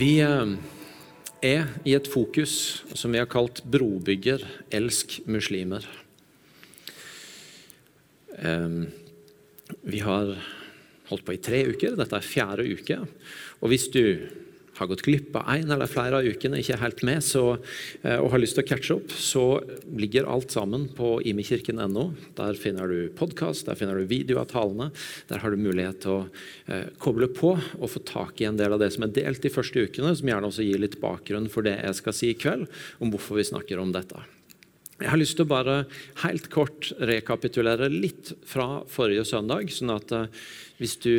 Vi eh, er i et fokus som vi har kalt 'brobygger, elsk muslimer'. Vi har holdt på i tre uker. Dette er fjerde uke. Og hvis du har gått glipp av en eller flere av ukene, ikke helt med så, eh, og har lyst til å catche opp, så ligger alt sammen på imekirken.no. Der finner du podkast, der finner du video av talene. Der har du mulighet til å eh, koble på og få tak i en del av det som er delt de første ukene, som gjerne også gir litt bakgrunn for det jeg skal si i kveld, om hvorfor vi snakker om dette. Jeg har lyst til å bare helt kort rekapitulere litt fra forrige søndag, sånn at eh, hvis du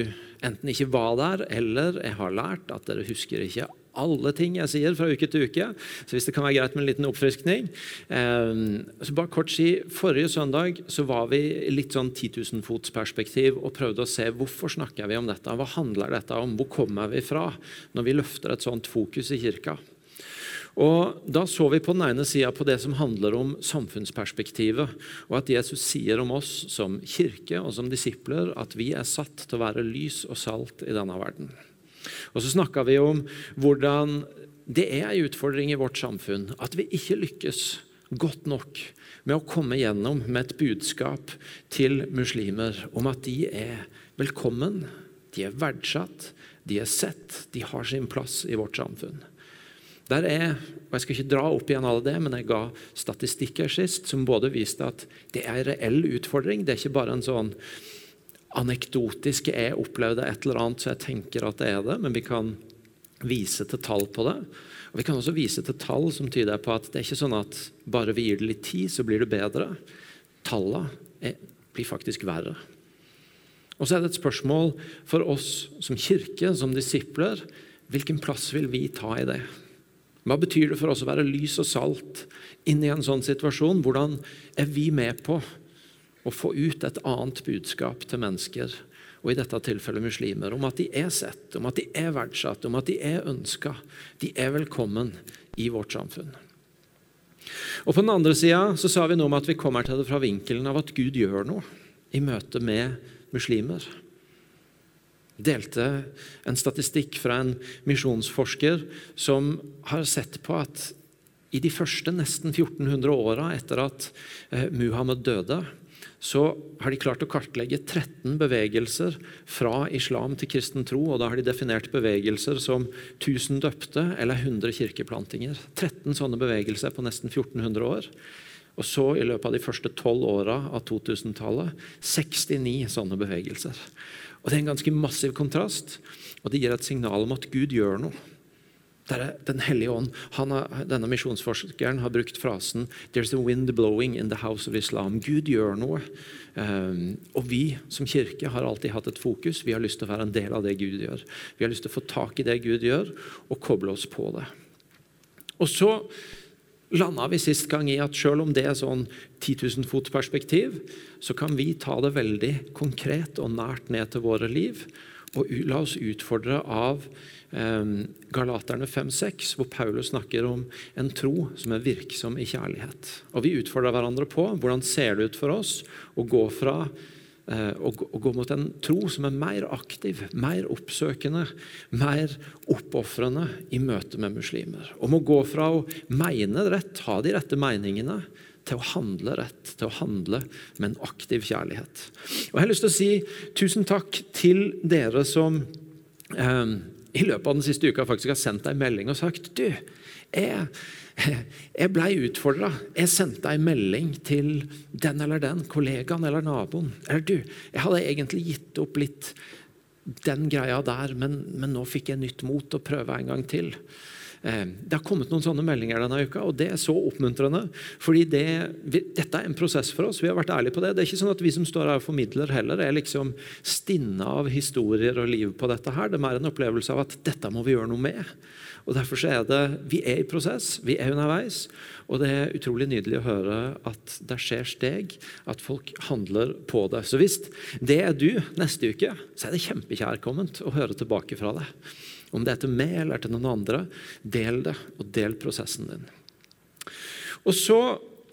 enten ikke var der, eller jeg har lært at dere husker ikke alle ting jeg sier fra uke til uke. Så hvis det kan være greit med en liten oppfriskning eh, så bare kort si, Forrige søndag så var vi litt sånn 10 000-fotsperspektiv og prøvde å se hvorfor snakker vi om dette. Hva handler dette om? Hvor kommer vi fra når vi løfter et sånt fokus i kirka? Og Da så vi på den ene sida på det som handler om samfunnsperspektivet, og at Jesus sier om oss som kirke og som disipler at vi er satt til å være lys og salt i denne verden. Og så snakka vi om hvordan det er en utfordring i vårt samfunn at vi ikke lykkes godt nok med å komme gjennom med et budskap til muslimer om at de er velkommen, de er verdsatt, de er sett, de har sin plass i vårt samfunn. Der er, og Jeg skal ikke dra opp igjen alle det, men jeg ga statistikker sist som både viste at det er en reell utfordring. Det er ikke bare en sånn anekdotisk 'jeg opplevde et eller annet, så jeg tenker at det er det', men vi kan vise til tall på det. Og Vi kan også vise til tall som tyder på at det er ikke sånn at bare vi gir det litt tid, så blir det bedre. Tallene blir faktisk verre. Og så er det et spørsmål for oss som kirke, som disipler. Hvilken plass vil vi ta i det? Hva betyr det for oss å være lys og salt inn i en sånn situasjon? Hvordan er vi med på å få ut et annet budskap til mennesker, og i dette tilfellet muslimer, om at de er sett, om at de er verdsatt, om at de er ønska, de er velkommen i vårt samfunn? Og På den andre sida sa vi noe om at vi kommer til det fra vinkelen av at Gud gjør noe i møte med muslimer delte en statistikk fra en misjonsforsker som har sett på at i de første nesten 1400 åra etter at eh, Muhammed døde, så har de klart å kartlegge 13 bevegelser fra islam til kristen tro. og Da har de definert bevegelser som 1000 døpte eller 100 kirkeplantinger. 13 sånne bevegelser på nesten 1400 år. Og så i løpet av de første 12 åra av 2000-tallet 69 sånne bevegelser. Og Det er en ganske massiv kontrast, og det gir et signal om at Gud gjør noe. Der den hellige ånd, har, Denne misjonsforskeren har brukt frasen «There's a wind blowing in the house of Islam». Gud gjør noe. Um, og vi som kirke har alltid hatt et fokus. Vi har lyst til å være en del av det Gud gjør. Vi har lyst til å få tak i det Gud gjør, og koble oss på det. Og så landa vi sist gang i at selv om det er sånn 10 000 fot perspektiv, så kan vi ta det veldig konkret og nært ned til våre liv. Og la oss utfordre av eh, Galaterne 5-6, hvor Paulus snakker om en tro som er virksom i kjærlighet. Og Vi utfordrer hverandre på hvordan ser det ut for oss å gå fra Eh, å gå mot en tro som er mer aktiv, mer oppsøkende, mer oppofrende i møte med muslimer. Om å gå fra å mene rett, ha de rette meningene, til å handle rett, til å handle med en aktiv kjærlighet. Og Jeg har lyst til å si tusen takk til dere som eh, i løpet av den siste uka faktisk har sendt deg melding og sagt du, jeg jeg blei utfordra. Jeg sendte ei melding til den eller den, kollegaen eller naboen. Eller du, jeg hadde egentlig gitt opp litt den greia der, men, men nå fikk jeg nytt mot å prøve en gang til. Eh, det har kommet noen sånne meldinger denne uka, og det er så oppmuntrende. fordi det, Dette er en prosess for oss. Vi har vært ærlige på det. Det er ikke sånn at vi som står her og formidler, heller er liksom stinne av historier og liv på dette. her. Det er mer en opplevelse av at dette må vi gjøre noe med. Og Derfor er det, vi er i prosess, vi er underveis. Og det er utrolig nydelig å høre at det skjer steg, at folk handler på det. Så hvis det er du neste uke, så er det kjempekjærkomment å høre tilbake fra deg. Om det er til meg eller til noen andre, del det, og del prosessen din. Og så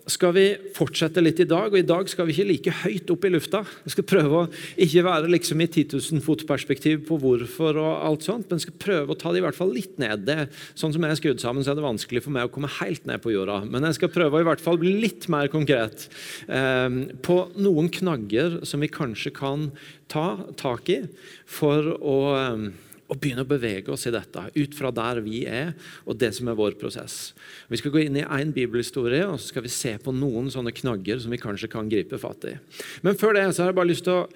skal vi fortsette litt i dag. og I dag skal vi ikke like høyt opp i lufta. Vi skal prøve å ikke være liksom i 10 000 fot-perspektiv på hvorfor, og alt sånt, men skal prøve å ta det i hvert fall litt ned. Det, sånn som jeg er skrudd sammen, så er det vanskelig for meg å komme helt ned på jorda. Men jeg skal prøve å i hvert fall bli litt mer konkret eh, på noen knagger som vi kanskje kan ta tak i for å eh, og begynne å bevege oss i dette ut fra der vi er, og det som er vår prosess. Vi skal gå inn i én bibelhistorie og så skal vi se på noen sånne knagger som vi kanskje kan gripe fatt i. Men før det så har jeg bare lyst til å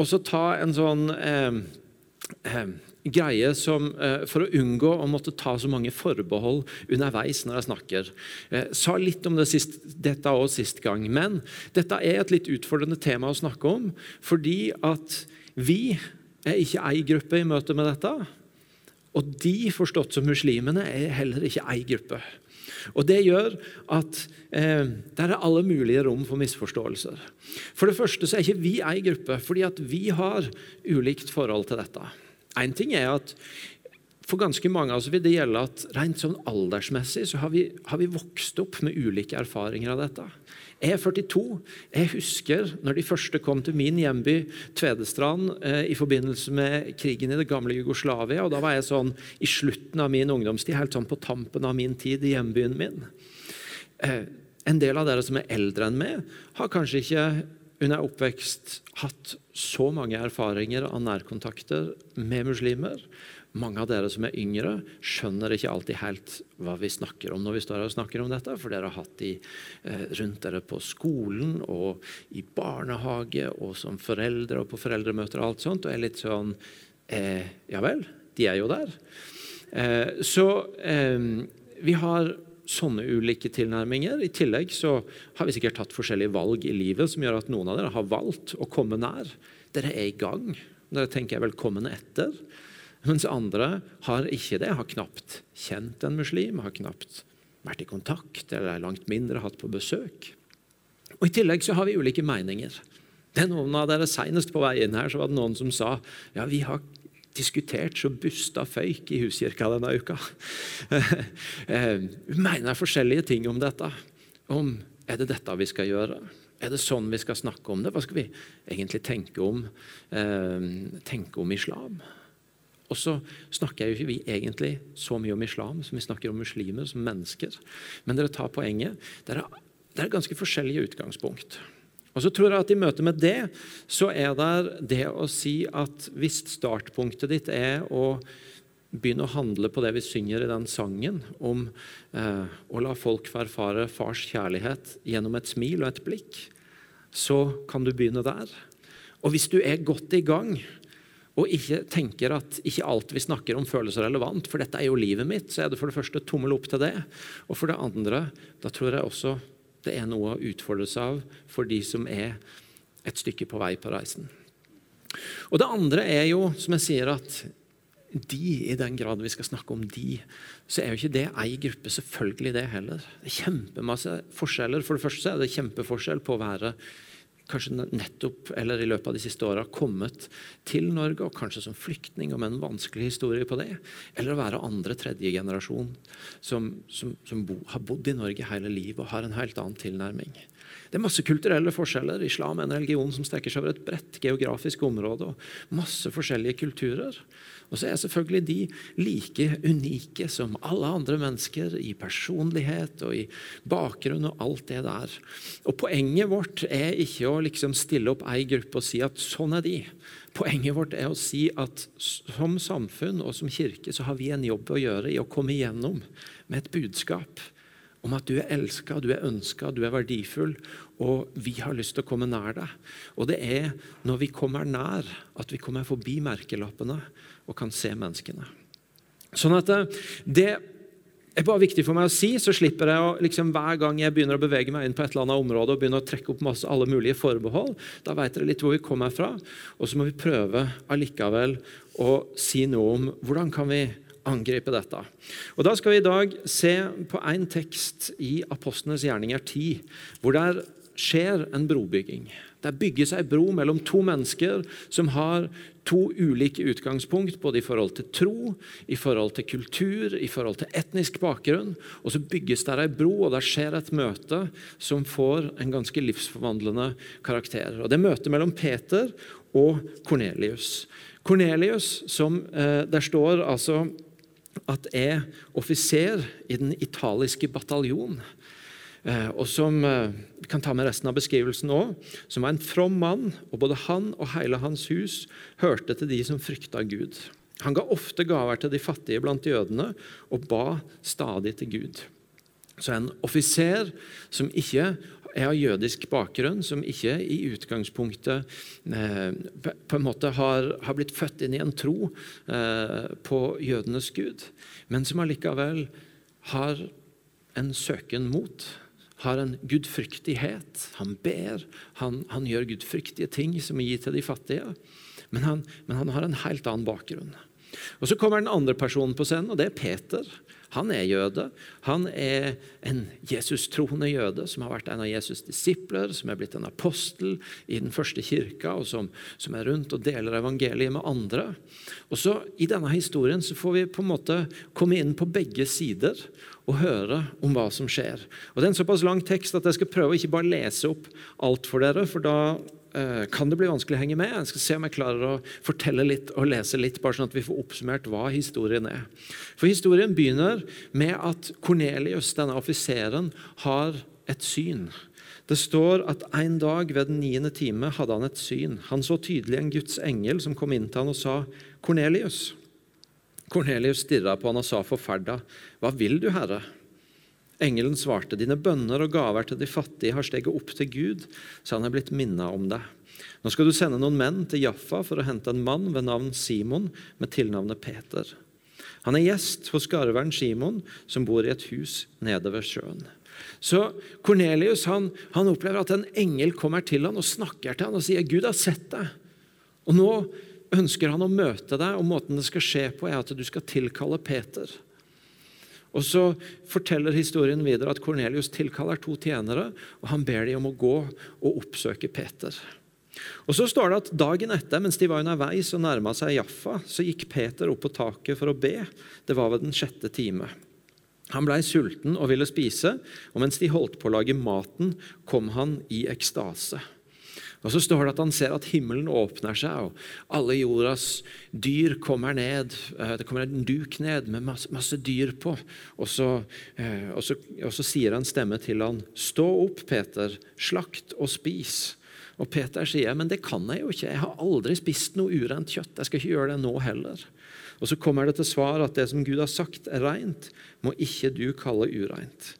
også ta en sånn eh, eh, greie som, eh, for å unngå å måtte ta så mange forbehold underveis når jeg snakker. Eh, sa litt om det sist, dette også sist gang, men dette er et litt utfordrende tema å snakke om, fordi at vi er ikke ei gruppe i møte med dette. Og de, forstått som muslimene, er heller ikke ei gruppe. Og Det gjør at eh, det er alle mulige rom for misforståelser. For det første så er ikke vi ei gruppe, fordi at vi har ulikt forhold til dette. Én ting er at for ganske mange av oss vil det gjelde at rent sånn aldersmessig så har vi, har vi vokst opp med ulike erfaringer av dette. E42 Jeg husker når de første kom til min hjemby Tvedestrand eh, i forbindelse med krigen i det gamle Jugoslavia. og Da var jeg sånn i slutten av min ungdomstid, helt sånn på tampen av min tid i hjembyen min. Eh, en del av dere som er eldre enn meg, har kanskje ikke under oppvekst hatt så mange erfaringer av nærkontakter med muslimer. Mange av dere som er yngre, skjønner ikke alltid helt hva vi snakker om når vi står her og snakker om dette, for dere har hatt de eh, rundt dere på skolen og i barnehage og som foreldre og på foreldremøter og alt sånt, og er litt sånn eh, Ja vel, de er jo der. Eh, så eh, vi har sånne ulike tilnærminger. I tillegg så har vi sikkert tatt forskjellige valg i livet som gjør at noen av dere har valgt å komme nær. Dere er i gang. Dere tenker velkommen etter. Mens andre har ikke det, har knapt kjent en muslim, har knapt vært i kontakt eller er langt mindre hatt på besøk. Og I tillegg så har vi ulike meninger. Det er noen av dere Senest på vei inn her så var det noen som sa ja, vi har diskutert så busta føyk i huskirka denne uka. Eh, vi mener forskjellige ting om dette. Om er det dette vi skal gjøre? Er det sånn vi skal snakke om det? Hva skal vi egentlig tenke om, eh, tenke om islam? Og så snakker jo ikke vi egentlig så mye om islam som vi snakker om muslimer som mennesker. Men dere tar poenget. Det er, det er ganske forskjellige utgangspunkt. Og så tror jeg at I møte med det så er det det å si at hvis startpunktet ditt er å begynne å handle på det vi synger i den sangen, om eh, å la folk få erfare fars kjærlighet gjennom et smil og et blikk, så kan du begynne der. Og hvis du er godt i gang, og ikke tenker at ikke alt vi snakker om, føles relevant, for dette er jo livet mitt, så er det for det første tommel opp til det. Og for det andre, da tror jeg også det er noe å utfordre seg av for de som er et stykke på vei på reisen. Og det andre er jo, som jeg sier, at de, i den grad vi skal snakke om de, så er jo ikke det ei gruppe. Selvfølgelig det heller. Det er kjempemasse forskjeller. For det første er det kjempeforskjell på å være kanskje nettopp eller i løpet av de siste åra kommet til Norge, og kanskje som flyktning og med en vanskelig historie på det. Eller å være andre-tredje generasjon som, som, som bo, har bodd i Norge hele livet og har en helt annen tilnærming. Det er masse kulturelle forskjeller. Islam er en religion som strekker seg over et bredt geografisk område. og Masse forskjellige kulturer. Og så er selvfølgelig de like unike som alle andre mennesker i personlighet og i bakgrunn og alt det der. Og Poenget vårt er ikke å liksom stille opp ei gruppe og si at sånn er de. Poenget vårt er å si at som samfunn og som kirke så har vi en jobb å gjøre i å komme igjennom med et budskap om at du er elska, du er ønska, du er verdifull, og vi har lyst til å komme nær deg. Og det er når vi kommer nær, at vi kommer forbi merkelappene og kan se menneskene. Sånn at eh, det er bare viktig for meg å si, så slipper jeg å liksom, hver gang jeg begynner å bevege meg inn på et eller annet område og begynner å trekke opp masse, alle mulige forbehold. Da vet dere litt hvor vi kommer fra. Og så må vi prøve allikevel å si noe om hvordan kan vi angripe dette. Og Da skal vi i dag se på en tekst i Apostlenes gjerninger 10, hvor det skjer en brobygging. Det bygges ei bro mellom to mennesker som har to ulike utgangspunkt, både i forhold til tro, i forhold til kultur, i forhold til etnisk bakgrunn. Og så bygges der ei bro, og der skjer et møte som får en ganske livsforvandlende karakter. Og Det er møtet mellom Peter og Kornelius. Kornelius, som eh, der står altså at er offiser i den italiske bataljon. Eh, og som eh, vi kan ta med resten av beskrivelsen også, som var en from mann, og både han og hele hans hus hørte til de som frykta Gud. Han ga ofte gaver til de fattige blant jødene og ba stadig til Gud. Så en offiser som ikke er av jødisk bakgrunn, som ikke i utgangspunktet eh, på en måte har, har, blitt født inn i en tro eh, på jødenes gud, men som allikevel har en søken mot har en gudfryktighet. Han ber, han, han gjør gudfryktige ting som er gitt til de fattige. Men han, men han, har en helt annen bakgrunn. Og Så kommer den andre personen på scenen, og det er Peter. Han er jøde. Han er en Jesus-troende jøde som har vært en av Jesus' disipler, som er blitt en apostel i den første kirka, og som, som er rundt og deler evangeliet med andre. Og så I denne historien så får vi på en måte komme inn på begge sider og høre om hva som skjer. Og Det er en såpass lang tekst at jeg skal prøve å ikke bare lese opp alt for dere, for da eh, kan det bli vanskelig å henge med. Jeg skal se om jeg klarer å fortelle litt og lese litt, bare sånn at vi får oppsummert hva historien er. For Historien begynner med at Kornelius, denne offiseren, har et syn. Det står at en dag ved den niende time hadde han et syn. Han så tydelig en Guds engel som kom inn til han og sa, 'Kornelius.' Kornelius stirra på han og sa forferda, Hva vil du, Herre? Engelen svarte, Dine bønner og gaver til de fattige har steget opp til Gud, så han er blitt minna om deg. Nå skal du sende noen menn til Jaffa for å hente en mann ved navn Simon med tilnavnet Peter. Han er gjest hos garveren Simon, som bor i et hus nede ved sjøen. Så Kornelius han, han opplever at en engel kommer til han og snakker til han og sier, 'Gud har sett deg'. Og nå ønsker han å møte deg, og måten det skal skje på, er at du skal tilkalle Peter. Og Så forteller historien videre at Kornelius tilkaller to tjenere, og han ber dem om å gå og oppsøke Peter. Og Så står det at Dagen etter, mens de var underveis og nærma seg Jaffa, så gikk Peter opp på taket for å be. Det var ved den sjette time. Han blei sulten og ville spise, og mens de holdt på å lage maten, kom han i ekstase. Og Så står det at han ser at himmelen åpner seg, og alle jordas dyr kommer ned. Eh, det kommer en duk ned med masse, masse dyr på. Og så, eh, og, så, og så, sier han stemme til han, 'Stå opp, Peter. Slakt og spis.' Og Peter sier, 'Men det kan jeg jo ikke. Jeg har aldri spist noe urent kjøtt. Jeg skal ikke gjøre det nå heller.' Og Så kommer det til svar at det som Gud har sagt er rent, må ikke du kalle ureint.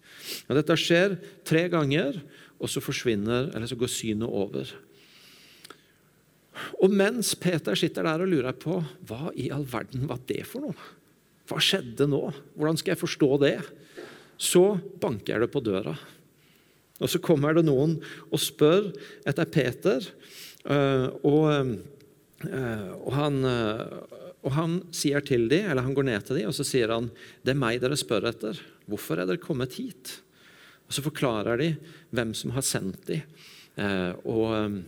Og Dette skjer tre ganger, og så forsvinner, eller så går synet over. Og mens Peter sitter der og lurer på hva i all verden var det for noe, hva skjedde nå, hvordan skal jeg forstå det, så banker det på døra. Og så kommer det noen og spør etter Peter, eh, og, eh, og, han, eh, og han sier til dem, eller han går ned til dem og så sier han, det er meg dere spør etter. Hvorfor er dere kommet hit? Og Så forklarer de hvem som har sendt dem. Og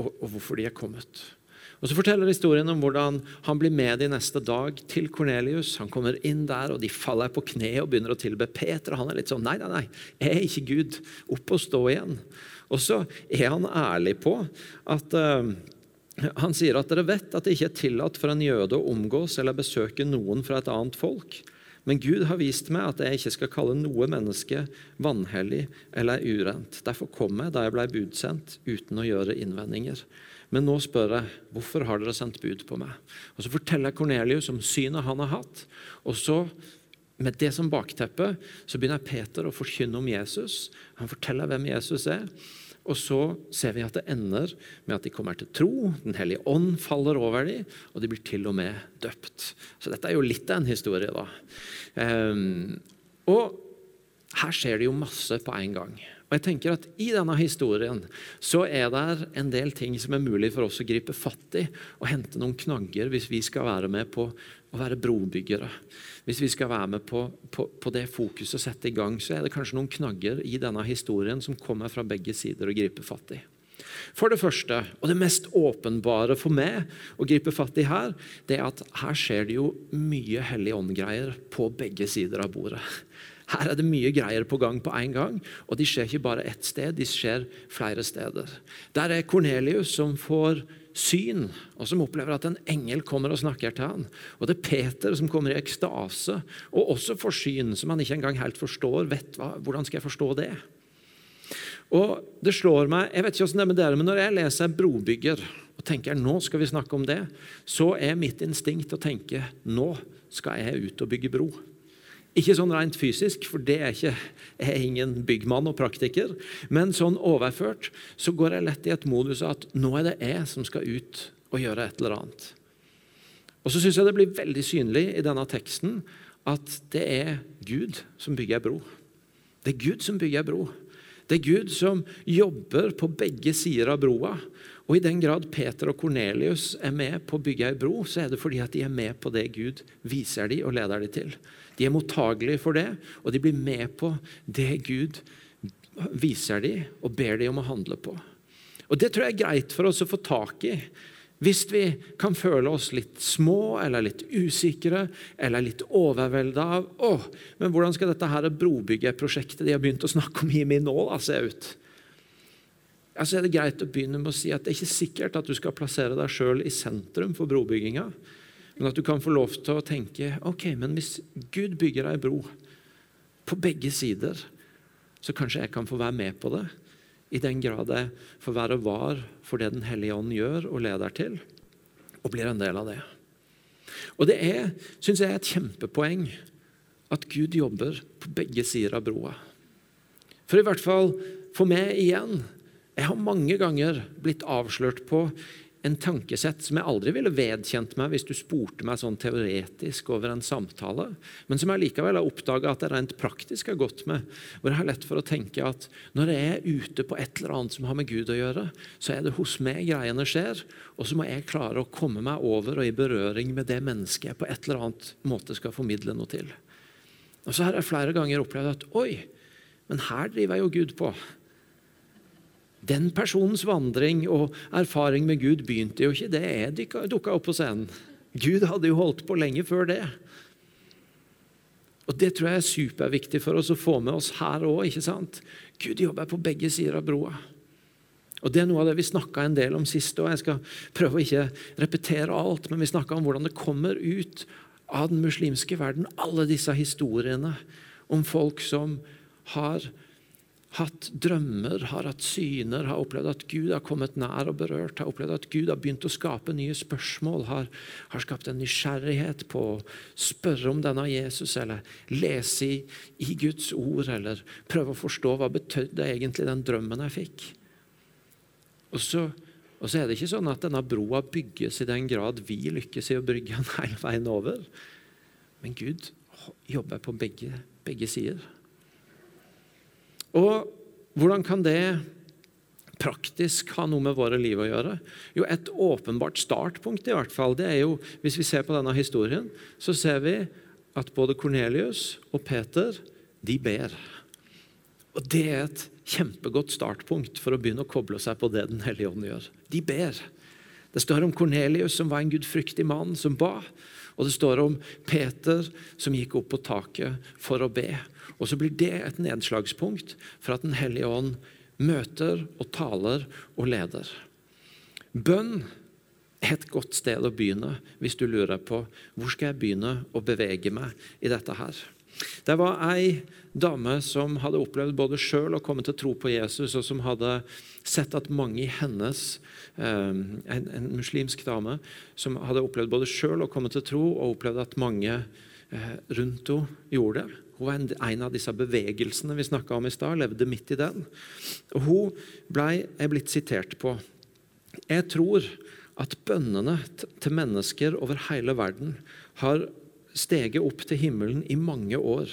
og, og hvorfor de er kommet. Og Så forteller historien om hvordan han blir med de neste dag til Kornelius. Han kommer inn der, og de faller på kne og begynner å tilbe Peter. Han er litt sånn Nei, nei, nei, jeg er ikke Gud. Opp og stå igjen. Og så er han ærlig på at uh, han sier at dere vet at det ikke er tillatt for en jøde å omgås eller besøke noen fra et annet folk. Men Gud har vist meg at jeg ikke skal kalle noe menneske vanhellig eller urent. Derfor kom jeg da jeg ble budsendt, uten å gjøre innvendinger. Men nå spør jeg hvorfor har dere sendt bud på meg? Og Så forteller jeg Kornelius om synet han har hatt. Og så, med det som bakteppe, så begynner Peter å forkynne om Jesus. Han forteller hvem Jesus er. Og så ser vi at det ender med at de kommer til tro, Den hellige ånd faller over dem, og de blir til og med døpt. Så dette er jo litt av en historie, da. Um, og her skjer det jo masse på en gang. Og jeg tenker at I denne historien så er det en del ting som er mulig for oss å gripe fatt i og hente noen knagger hvis vi skal være med på å være brobyggere. Hvis vi skal være med på, på, på det fokuset og sette i gang, så er det kanskje noen knagger i denne historien som kommer fra begge sider og griper fatt i. For det første, og det mest åpenbare for meg å gripe fatt i her, det er at her skjer det jo mye Hellig ånd-greier på begge sider av bordet. Her er det mye greier på gang på en gang, og de skjer ikke bare ett sted, de skjer flere steder. Der er Kornelius som får syn, og som opplever at en engel kommer og snakker til han. Og det er Peter som kommer i ekstase, og også får syn, som han ikke engang helt forstår. vet hva, Hvordan skal jeg forstå det? Og det slår meg, jeg vet ikke hvordan det er med dere, men Når jeg leser 'Brobygger' og tenker nå skal vi snakke om det, så er mitt instinkt å tenke nå skal jeg ut og bygge bro. Ikke sånn rent fysisk, for det er ikke, jeg er ingen byggmann og praktiker. Men sånn overført så går jeg lett i et modus at nå er det jeg som skal ut og gjøre et eller annet. Og så syns jeg det blir veldig synlig i denne teksten at det er Gud som bygger bro. Det er Gud som bygger bro. Det er Gud som jobber på begge sider av broa. Og I den grad Peter og Kornelius er med på å bygge ei bro, så er det fordi at de er med på det Gud viser dem og leder dem til. De er mottagelige for det, og de blir med på det Gud viser dem og ber dem om å handle på. Og Det tror jeg er greit for oss å få tak i. Hvis vi kan føle oss litt små eller litt usikre eller litt overvelda av å, men hvordan skal dette her brobyggeprosjektet de har begynt å snakke om, i min nå, da, se ut? Ja, så er det greit å begynne med å si at det er ikke sikkert at du skal plassere deg sjøl i sentrum for brobygginga. Men at du kan få lov til å tenke ok, men hvis Gud bygger ei bro på begge sider, så kanskje jeg kan få være med på det. I den grad jeg får være var for det Den hellige ånd gjør og leder til, og blir en del av det. Og det er, syns jeg, et kjempepoeng at Gud jobber på begge sider av broa. For i hvert fall for meg igjen. Jeg har mange ganger blitt avslørt på en tankesett som jeg aldri ville vedkjent meg hvis du spurte meg sånn teoretisk over en samtale, men som jeg likevel har oppdaga at jeg rent praktisk har gått med. Hvor jeg har lett for å tenke at når jeg er ute på et eller annet som har med Gud å gjøre, så er det hos meg greiene skjer, og så må jeg klare å komme meg over og i berøring med det mennesket jeg på et eller annet måte skal formidle noe til. Og så har jeg flere ganger opplevd at oi, men her driver jeg jo Gud på. Den personens vandring og erfaring med Gud begynte jo ikke det jeg dukka opp på scenen. Gud hadde jo holdt på lenge før det. Og Det tror jeg er superviktig for oss å få med oss her òg. Gud jobber på begge sider av broa. Og Det er noe av det vi snakka en del om sist. og Jeg skal prøve å ikke repetere alt, men vi snakka om hvordan det kommer ut av den muslimske verden, alle disse historiene om folk som har hatt drømmer, har hatt syner, har opplevd at Gud har kommet nær og berørt, har opplevd at Gud har begynt å skape nye spørsmål, har, har skapt en nysgjerrighet på å spørre om denne Jesus, eller lese i, i Guds ord, eller prøve å forstå hva betødde egentlig den drømmen jeg fikk. Og så, og så er det ikke sånn at denne broa bygges i den grad vi lykkes i å brygge den hele veien over. Men Gud jobber på begge, begge sider. Og hvordan kan det praktisk ha noe med våre liv å gjøre? Jo, Et åpenbart startpunkt i hvert fall, det er jo, hvis vi ser på denne historien, så ser vi at både Kornelius og Peter de ber. Og Det er et kjempegodt startpunkt for å begynne å koble seg på det Den hellige ånd gjør. De ber. Det står om Kornelius, som var en gudfryktig mann som ba. Og det står om Peter, som gikk opp på taket for å be. Og så blir det et nedslagspunkt for at Den hellige ånd møter og taler og leder. Bønn er et godt sted å begynne hvis du lurer på hvor skal jeg begynne å bevege meg i dette her. Det var ei dame som hadde opplevd både sjøl å komme til tro på Jesus, og som hadde sett at mange i hennes eh, en, en muslimsk dame som hadde opplevd både sjøl å komme til tro, og opplevd at mange eh, rundt henne gjorde det. Hun var en av disse bevegelsene vi snakka om i stad, levde midt i den. Og Hun ble, er blitt sitert på. Jeg tror at bønnene til mennesker over hele verden har steget opp til himmelen i mange år.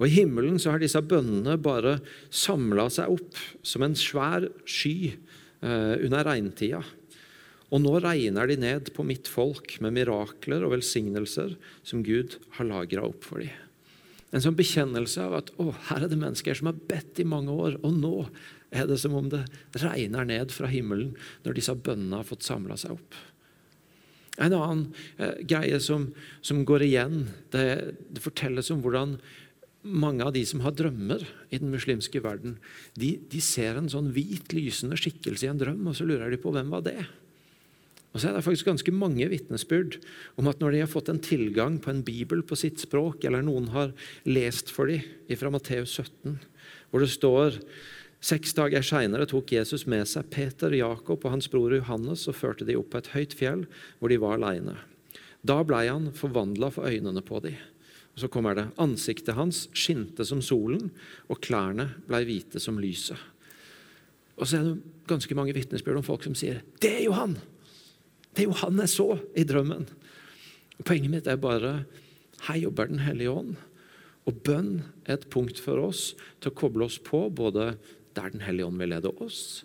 Og I himmelen så har disse bønnene bare samla seg opp som en svær sky eh, under regntida. Og nå regner de ned på mitt folk med mirakler og velsignelser som Gud har lagra opp for dem. En sånn bekjennelse av at å, her er det mennesker som har bedt i mange år, og nå er det som om det regner ned fra himmelen når disse bønnene har fått samla seg opp. En annen eh, greie som, som, går igjen, det, det, fortelles om hvordan mange av de som har drømmer i den muslimske verden, de, de ser en sånn hvit, lysende skikkelse i en drøm, og så lurer de på hvem var det og så er det faktisk ganske mange vitnesbyrd om at når de har fått en tilgang på en bibel på sitt språk, eller noen har lest for dem fra Matteus 17, hvor det står Seks dager seinere tok Jesus med seg Peter, Jakob og hans bror Johannes og førte de opp på et høyt fjell hvor de var aleine. Da blei han forvandla for øynene på dem. Og så kommer det Ansiktet hans skinte som solen, og klærne blei hvite som lyset. Og så er det ganske mange vitnesbyrd om folk som sier 'Det er jo han!' Det er jo han jeg så i drømmen. Poenget mitt er bare her jobber Den hellige ånd. Og bønn er et punkt for oss til å koble oss på både der Den hellige ånd vil lede oss,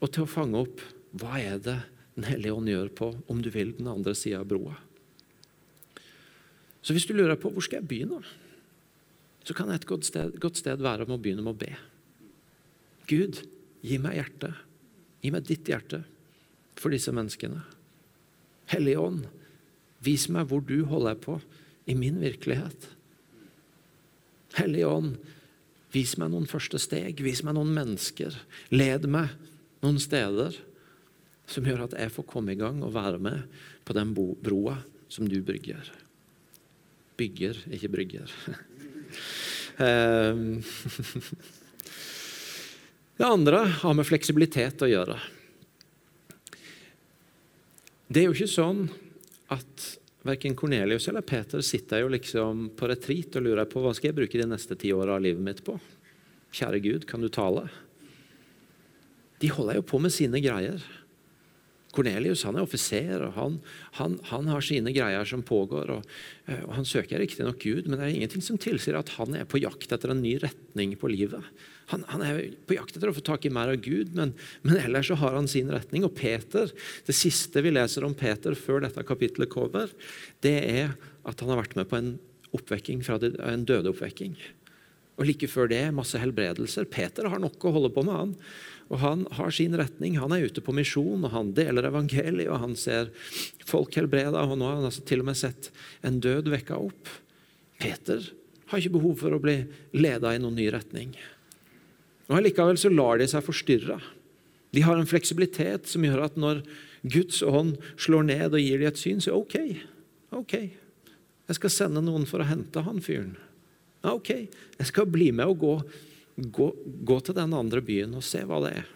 og til å fange opp hva er det Den hellige ånd gjør på, om du vil, den andre sida av broa. Så hvis du lurer på hvor skal jeg begynne, så kan et godt sted, godt sted være om å begynne med å be. Gud, gi meg hjertet. Gi meg ditt hjerte for disse menneskene. Hellige Ånd, vis meg hvor du holder på i min virkelighet. Hellige Ånd, vis meg noen første steg, vis meg noen mennesker. Led meg noen steder som gjør at jeg får komme i gang og være med på den broa som du brygger. Bygger, ikke brygger. Ehm. Det andre har med fleksibilitet å gjøre. Det er jo ikke sånn at verken Cornelius eller Peter sitter jo liksom på retreat og lurer på hva skal jeg bruke de neste ti åra av livet mitt på. Kjære Gud, kan du tale? De holder jo på med sine greier. Kornelius er offiser, og han, han, han, har sine greier som pågår. og, eh, og Han søker riktignok Gud, men det er ingenting som tilsier at han er på jakt etter en ny retning på livet. Han, han, er på jakt etter å få tak i mer av Gud, men, men, ellers så har han sin retning. Og Peter, Det siste vi leser om Peter før dette kapittelet kommer, det er at han har vært med på en oppvekking fra en dødeoppvekking. Og like før det masse helbredelser. Peter har nok å holde på med. Han Og han har sin retning. Han er ute på misjon, og han deler evangeliet, og han ser folk helbreda. Og nå har han altså til og med sett en død vekka opp. Peter har ikke behov for å bli leda i noen ny retning. Og Allikevel så lar de seg forstyrre. De har en fleksibilitet som gjør at når Guds ånd slår ned og gir dem et syn, så OK. ok, Jeg skal sende noen for å hente han fyren. OK, jeg skal bli med og gå, gå, gå til den andre byen og se hva det er.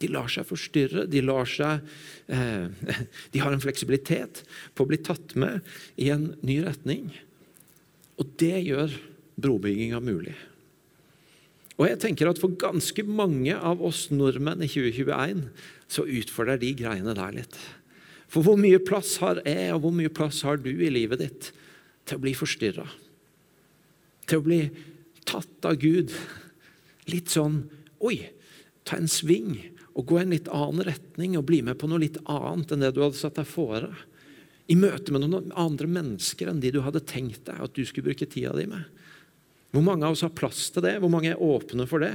De lar seg forstyrre. De, lar seg, eh, de har en fleksibilitet på å bli tatt med i en ny retning. Og det gjør brobygginga mulig. Og jeg tenker at For ganske mange av oss nordmenn i 2021 så utfordrer de greiene der litt. For hvor mye plass har jeg, og hvor mye plass har du i livet ditt til å bli forstyrra? Til å bli tatt av Gud? Litt sånn Oi, ta en sving og gå i en litt annen retning og bli med på noe litt annet enn det du hadde satt deg fore. I møte med noen andre mennesker enn de du hadde tenkt deg at du skulle bruke tida di med. Hvor mange av oss har plass til det? Hvor mange er åpne for det?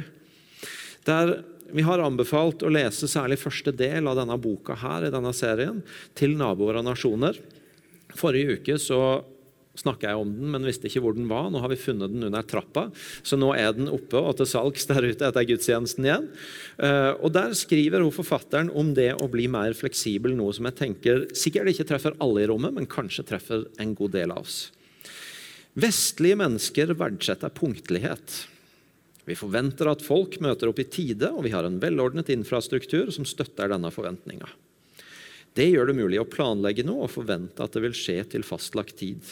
Der vi har anbefalt å lese særlig første del av denne boka her, i denne serien, til naboer og nasjoner. Forrige uke så snakka jeg om den, men visste ikke hvor den var. Nå har vi funnet den under trappa, så nå er den oppe og til salgs der ute etter gudstjenesten igjen. Eh, og Der skriver hun forfatteren om det å bli mer fleksibel, noe som jeg tenker sikkert ikke treffer alle i rommet, men kanskje treffer en god del av oss. Vestlige mennesker verdsetter punktlighet. Vi forventer at folk møter opp i tide, og vi har en velordnet infrastruktur som støtter denne forventninga. Det gjør det mulig å planlegge noe og forvente at det vil skje til fastlagt tid.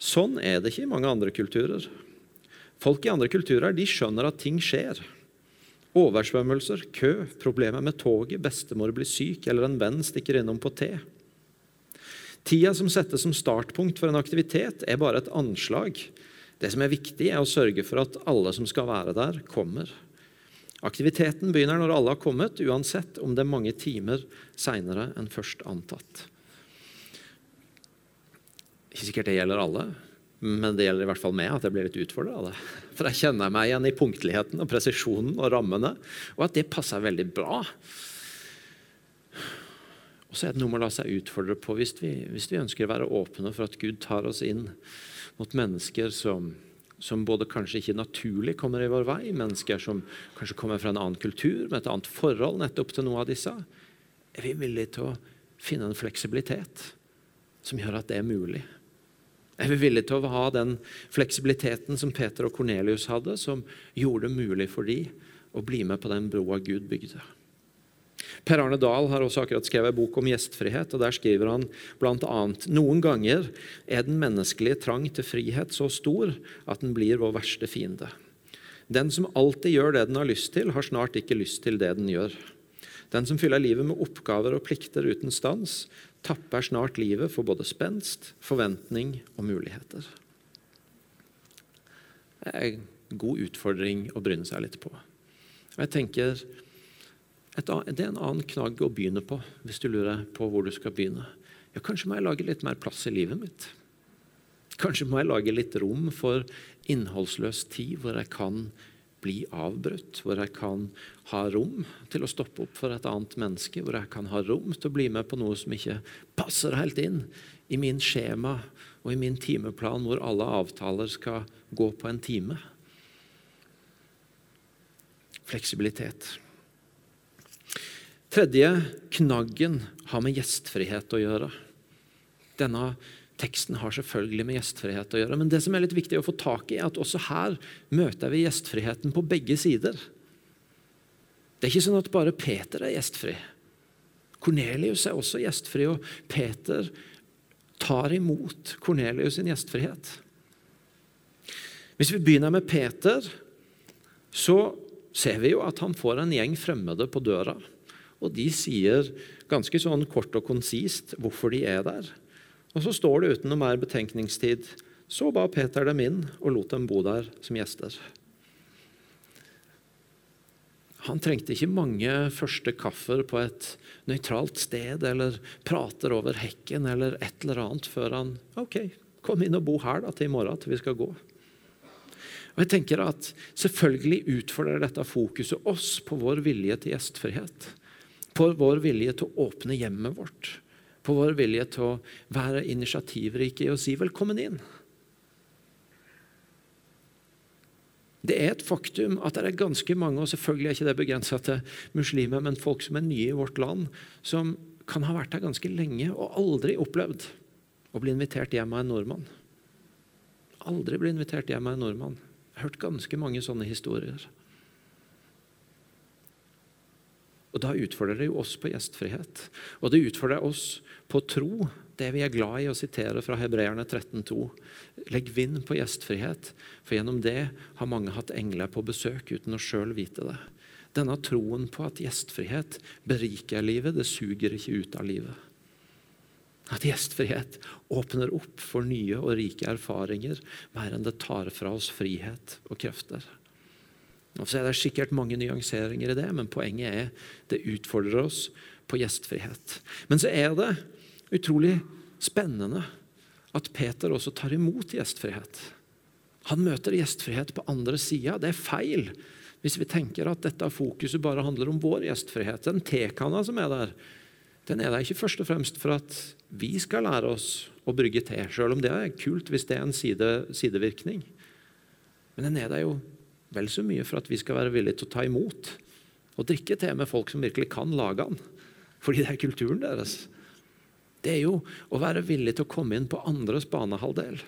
Sånn er det ikke i mange andre kulturer. Folk i andre kulturer de skjønner at ting skjer. Oversvømmelser, kø, problemer med toget, bestemor blir syk eller en venn stikker innom på te. Tida som settes som startpunkt for en aktivitet, er bare et anslag Det som er viktig, er å sørge for at alle som skal være der, kommer. Aktiviteten begynner når alle har kommet, uansett om det er mange timer seinere enn først antatt. Ikke sikkert det gjelder alle, men det gjelder i hvert fall meg at jeg blir litt utfordra av det. For jeg kjenner meg igjen i punktligheten og presisjonen og rammene, og at det passer veldig bra. Og så er det noe med å la seg utfordre på hvis vi, hvis vi ønsker å være åpne for at Gud tar oss inn mot mennesker som, som både kanskje ikke naturlig kommer i vår vei, mennesker som kanskje kommer fra en annen kultur, med et annet forhold nettopp til noe av disse. Er vi villige til å finne en fleksibilitet som gjør at det er mulig? Er vi villige til å ha den fleksibiliteten som Peter og Kornelius hadde, som gjorde det mulig for dem å bli med på den broa Gud bygde? Per Arne Dahl har også akkurat skrevet en bok om gjestfrihet. og Der skriver han bl.a.: Noen ganger er den menneskelige trang til frihet så stor at den blir vår verste fiende. Den som alltid gjør det den har lyst til, har snart ikke lyst til det den gjør. Den som fyller livet med oppgaver og plikter uten stans, tapper snart livet for både spenst, forventning og muligheter. Det er en god utfordring å bryne seg litt på. Og jeg tenker, det er en annen knagg å begynne på hvis du lurer på hvor du skal begynne. Ja, Kanskje må jeg lage litt mer plass i livet mitt. Kanskje må jeg lage litt rom for innholdsløs tid hvor jeg kan bli avbrutt, hvor jeg kan ha rom til å stoppe opp for et annet menneske, hvor jeg kan ha rom til å bli med på noe som ikke passer helt inn i min skjema og i min timeplan, hvor alle avtaler skal gå på en time. Fleksibilitet. Tredje knaggen har med gjestfrihet å gjøre. Denne Teksten har selvfølgelig med gjestfrihet å gjøre, men det som er litt viktig å få tak i, er at også her møter vi gjestfriheten på begge sider. Det er ikke sånn at bare Peter er gjestfri. Kornelius er også gjestfri, og Peter tar imot Kornelius sin gjestfrihet. Hvis vi begynner med Peter, så ser vi jo at han får en gjeng fremmede på døra. Og de sier ganske sånn kort og konsist hvorfor de er der. Og så står det uten noe mer betenkningstid så ba Peter dem inn og lot dem bo der som gjester. Han trengte ikke mange første kaffer på et nøytralt sted eller prater over hekken eller et eller annet før han ok, kom inn og bo her da, til i morgen til vi skal gå. Og jeg tenker at Selvfølgelig utfordrer dette fokuset oss på vår vilje til gjestfrihet. På vår vilje til å åpne hjemmet vårt på vår vilje til å være initiativrike i å si 'velkommen inn'. Det er et faktum at det er ganske mange, og selvfølgelig er ikke det begrensa til muslimer, men folk som er nye i vårt land, som kan ha vært her ganske lenge og aldri opplevd å bli invitert hjem av en nordmann. Aldri bli invitert hjem av en nordmann. Jeg har hørt ganske mange sånne historier. Og Da utfordrer det jo oss på gjestfrihet. Og det utfordrer oss på tro, det vi er glad i å sitere fra Hebreerne 13,2. Legg vind på gjestfrihet, for gjennom det har mange hatt engler på besøk uten å sjøl vite det. Denne troen på at gjestfrihet beriker livet, det suger ikke ut av livet. At gjestfrihet åpner opp for nye og rike erfaringer mer enn det tar fra oss frihet og krefter. Og så er det sikkert mange nyanseringer i det, men poenget er det utfordrer oss på gjestfrihet. Men så er det utrolig spennende at Peter også tar imot gjestfrihet. Han møter gjestfrihet på andre sida. Det er feil hvis vi tenker at dette fokuset bare handler om vår gjestfrihet. Den tekanna som er der, den er der ikke først og fremst for at vi skal lære oss å brygge te, selv om det er kult hvis det er en side, sidevirkning. Men den er der jo vel så mye for at vi skal være villige til å ta imot og drikke te med folk som virkelig kan lage den, fordi det er kulturen deres. Det er jo å være villig til å komme inn på andres banehalvdel.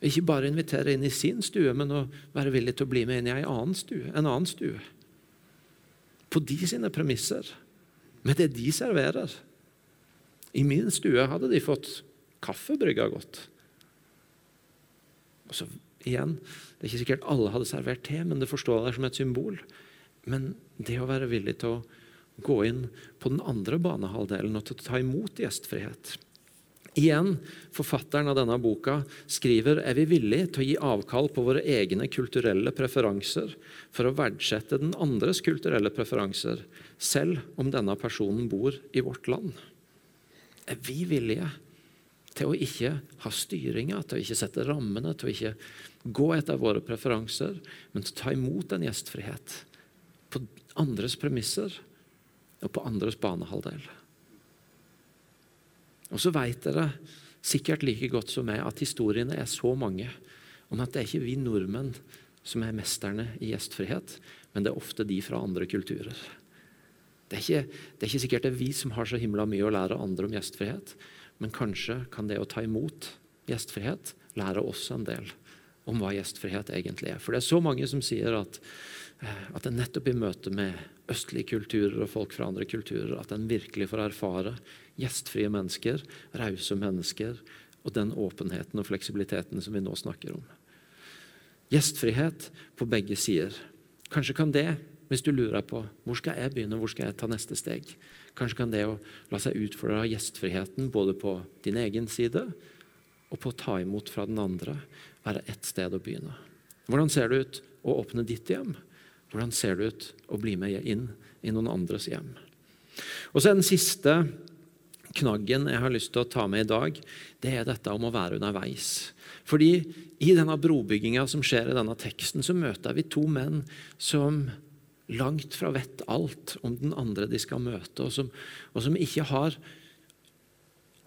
Ikke bare invitere inn i sin stue, men å være villig til å bli med inn i en annen stue. En annen stue. På de sine premisser, med det de serverer. I min stue hadde de fått kaffe brygga godt. Og så igjen, Det er ikke sikkert alle hadde servert te, men det forstår jeg som et symbol. Men det å være villig til å gå inn på den andre banehalvdelen og til å ta imot gjestfrihet Igjen, Forfatteren av denne boka skriver er vi villige til å gi avkall på våre egne kulturelle preferanser for å verdsette den andres kulturelle preferanser, selv om denne personen bor i vårt land. Er vi villige til å ikke ha styringa, til å ikke sette rammene, til å ikke gå etter våre preferanser, men til å ta imot en gjestfrihet på andres premisser og på andres banehalvdel? Og så vet dere sikkert like godt som meg at historiene er så mange om at det er ikke vi nordmenn som er mesterne i gjestfrihet, men det er ofte de fra andre kulturer. Det er, ikke, det er ikke sikkert det er vi som har så himla mye å lære andre om gjestfrihet, men kanskje kan det å ta imot gjestfrihet lære oss en del om hva gjestfrihet egentlig er. For det er så mange som sier at, eh, at er nettopp i møte med østlige kulturer og folk fra andre kulturer at en virkelig får erfare gjestfrie mennesker, rause mennesker og den åpenheten og fleksibiliteten som vi nå snakker om. Gjestfrihet på begge sider. Kanskje kan det, hvis du lurer på hvor skal jeg begynne, hvor skal jeg ta neste steg, kanskje kan det å la seg utfordre av gjestfriheten både på din egen side og på å ta imot fra den andre, være ett sted å begynne. Hvordan ser det ut å åpne ditt hjem? Hvordan ser det ut å bli med inn i noen andres hjem? Og så er den siste knaggen jeg har lyst til å ta med i dag, det er dette om å være underveis. Fordi i denne brobygginga som skjer i denne teksten, så møter vi to menn som langt fra vet alt om den andre de skal møte, og som, og som ikke har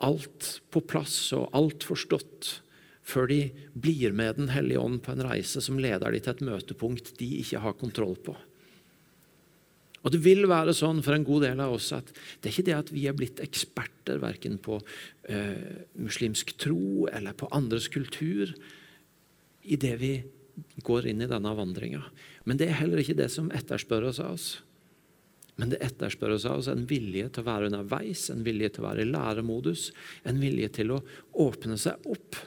alt på plass og alt forstått før de blir med Den hellige ånd på en reise som leder de til et møtepunkt de ikke har kontroll på. Og Det vil være sånn for en god del av oss at det er ikke det at vi er blitt eksperter verken på eh, muslimsk tro eller på andres kultur i det vi går inn i denne vandringa. Men det er heller ikke det som etterspørres av oss. Men det etterspørres av oss en vilje til å være underveis, en vilje til å være i læremodus, en vilje til å åpne seg opp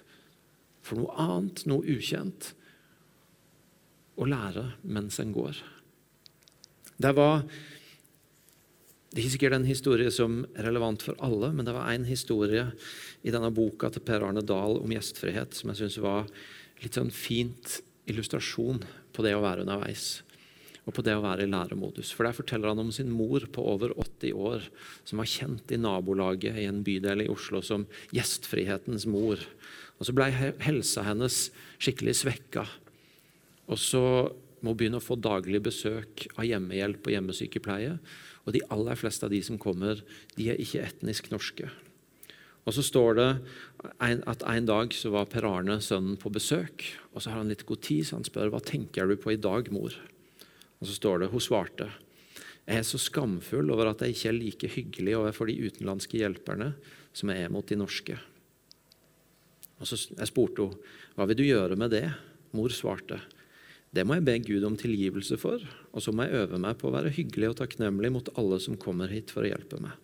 for noe annet, noe ukjent, og lære mens en går. Det var det er ikke sikkert en historie som er relevant for alle, men det var en historie i denne boka til Per Arne Dahl om gjestfrihet som jeg syns var litt sånn fint illustrasjon på det å være underveis. Og på det å være i læremodus. For Der forteller han om sin mor på over 80 år, som var kjent i nabolaget i en bydel i Oslo som gjestfrihetens mor. Og Så ble helsa hennes skikkelig svekka. Og så må hun begynne å få daglig besøk av hjemmehjelp og hjemmesykepleie. Og de aller fleste av de som kommer, de er ikke etnisk norske. Og så står det at en dag så var Per Arne, sønnen, på besøk. Og så har han litt god tid, så han spør hva tenker du på i dag, mor. Og så står det hun svarte. Jeg er så skamfull over at jeg ikke er like hyggelig overfor de utenlandske hjelperne som jeg er mot de norske. Og så Jeg spurte hun, hva vil du gjøre med det. Mor svarte det må jeg be Gud om tilgivelse for, og så må jeg øve meg på å være hyggelig og takknemlig mot alle som kommer hit for å hjelpe meg.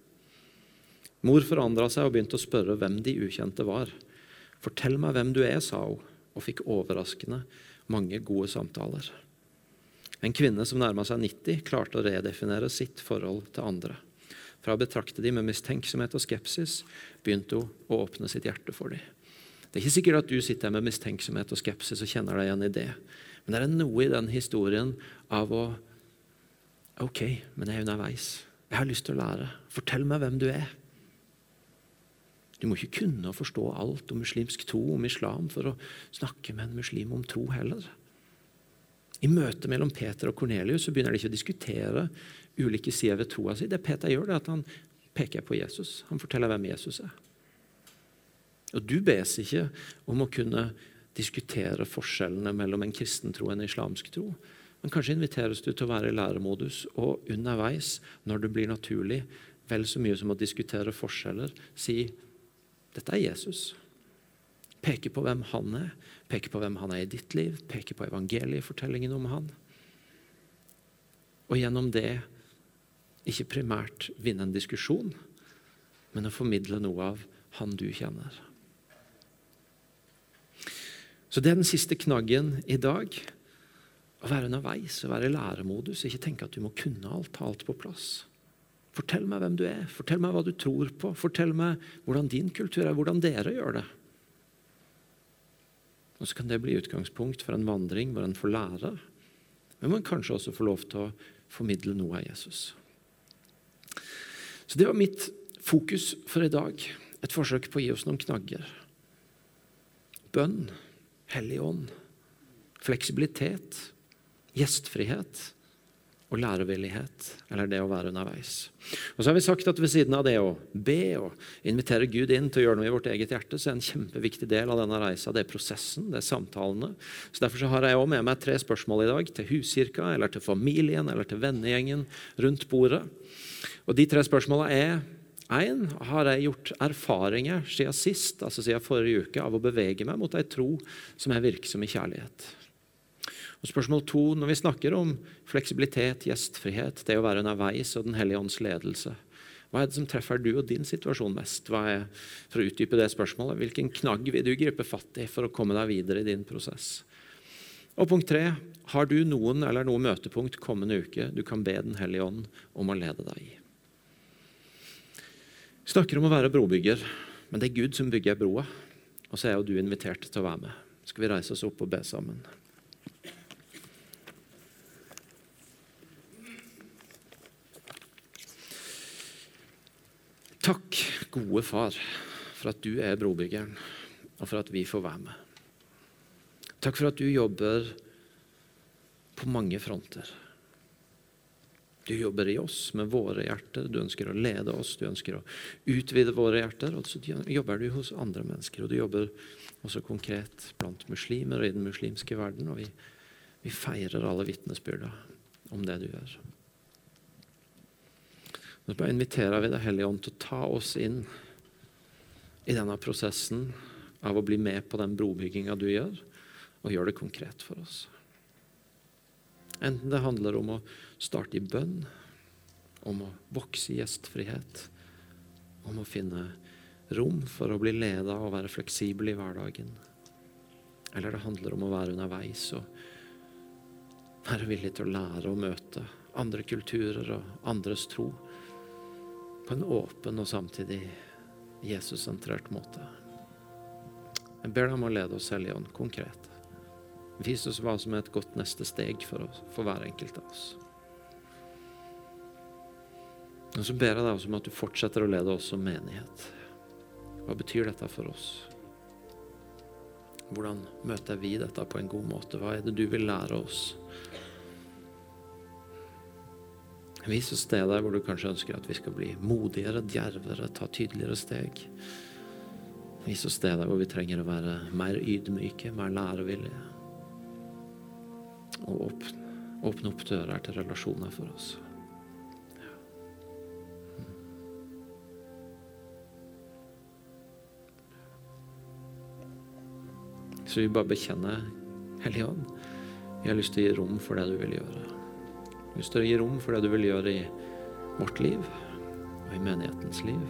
Mor forandra seg og begynte å spørre hvem de ukjente var. Fortell meg hvem du er, sa hun, og fikk overraskende mange gode samtaler. En kvinne som nærma seg 90, klarte å redefinere sitt forhold til andre. Fra å betrakte dem med mistenksomhet og skepsis begynte hun å åpne sitt hjerte for dem. Det er ikke sikkert at du sitter her med mistenksomhet og skepsis og kjenner deg igjen i det. Men det er noe i den historien av å Ok, men jeg er underveis. Jeg har lyst til å lære. Fortell meg hvem du er. Du må ikke kunne forstå alt om muslimsk tro, om islam, for å snakke med en muslim om tro heller. I møtet mellom Peter og Kornelius begynner de ikke å diskutere ulike sider ved troa si. Det Peter gjør, det er at han peker på Jesus. Han forteller hvem Jesus er. Og Du bes ikke om å kunne diskutere forskjellene mellom en kristen tro og en islamsk tro. Men kanskje inviteres du til å være i læremodus og underveis, når det blir naturlig, vel så mye som å diskutere forskjeller, si dette er Jesus. Peke på hvem han er, peke på hvem han er i ditt liv, peke på evangeliefortellingen om han. Og gjennom det ikke primært vinne en diskusjon, men å formidle noe av han du kjenner. Så det er den siste knaggen i dag. Å være underveis, å være i læremodus. Ikke tenke at du må kunne alt, ha alt på plass. Fortell meg hvem du er, fortell meg hva du tror på. Fortell meg hvordan din kultur er, hvordan dere gjør det. Og Så kan det bli utgangspunkt for en vandring hvor en får lære, men man kanskje også får lov til å formidle noe av Jesus. Så Det var mitt fokus for i dag. Et forsøk på å gi oss noen knagger. Bønn, Hellig ånd, fleksibilitet, gjestfrihet og lærevillighet, eller det å være underveis. Og så har vi sagt at Ved siden av det å be og invitere Gud inn til å gjøre noe i vårt eget hjerte, så er en kjempeviktig del av denne reisa det er prosessen, det er samtalene. Så Derfor så har jeg også med meg tre spørsmål i dag til huskirka, eller til familien eller til vennegjengen rundt bordet. Og De tre spørsmålene er Én, har jeg gjort erfaringer siden sist, altså siden forrige uke, av å bevege meg mot ei tro som er virksom i kjærlighet? Og spørsmål to, Når vi snakker om fleksibilitet, gjestfrihet, det å være underveis og Den hellige ånds ledelse, hva er det som treffer du og din situasjon mest? Hva er, for å utdype det spørsmålet, Hvilken knagg vil du gripe fatt i for å komme deg videre i din prosess? Og punkt tre, Har du noen eller noe møtepunkt kommende uke du kan be Den hellige ånd om å lede deg i? Vi snakker om å være brobygger, men det er Gud som bygger broa. Og så er jo du invitert til å være med. Skal vi reise oss opp og be sammen? Takk, gode far, for at du er brobyggeren, og for at vi får være med. Takk for at du jobber på mange fronter. Du jobber i oss med våre hjerter, du ønsker å lede oss, du ønsker å utvide våre hjerter. Og så jobber du hos andre mennesker, og du jobber også konkret blant muslimer og i den muslimske verden. Og vi, vi feirer alle vitnesbyrda om det du gjør. Så bare inviterer vi Deg Hellige Ånd til å ta oss inn i denne prosessen av å bli med på den brobygginga du gjør, og gjøre det konkret for oss. Enten det handler om å starte i bønn, om å vokse i gjestfrihet, om å finne rom for å bli leda og være fleksibel i hverdagen. Eller det handler om å være underveis og være villig til å lære å møte andre kulturer og andres tro på en åpen og samtidig Jesus-sentrert måte. Jeg ber deg om å lede oss, Hellige Ånd, konkret. Vis oss hva som er et godt neste steg for, oss, for hver enkelt av oss. Og så ber jeg deg også om at du fortsetter å lede oss som menighet. Hva betyr dette for oss? Hvordan møter vi dette på en god måte? Hva er det du vil lære oss? Vis oss steder hvor du kanskje ønsker at vi skal bli modigere, djervere, ta tydeligere steg. Vis oss steder hvor vi trenger å være mer ydmyke, mer lærevillige og åpne, åpne opp dører til relasjoner for oss. Så vi bare bekjenner Hellige Ånd. Vi har lyst til å gi rom for det du vil gjøre. Vi har gi rom for det du vil gjøre i vårt liv, og i menighetens liv,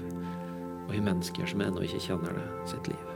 og i mennesker som ennå ikke kjenner det, sitt liv.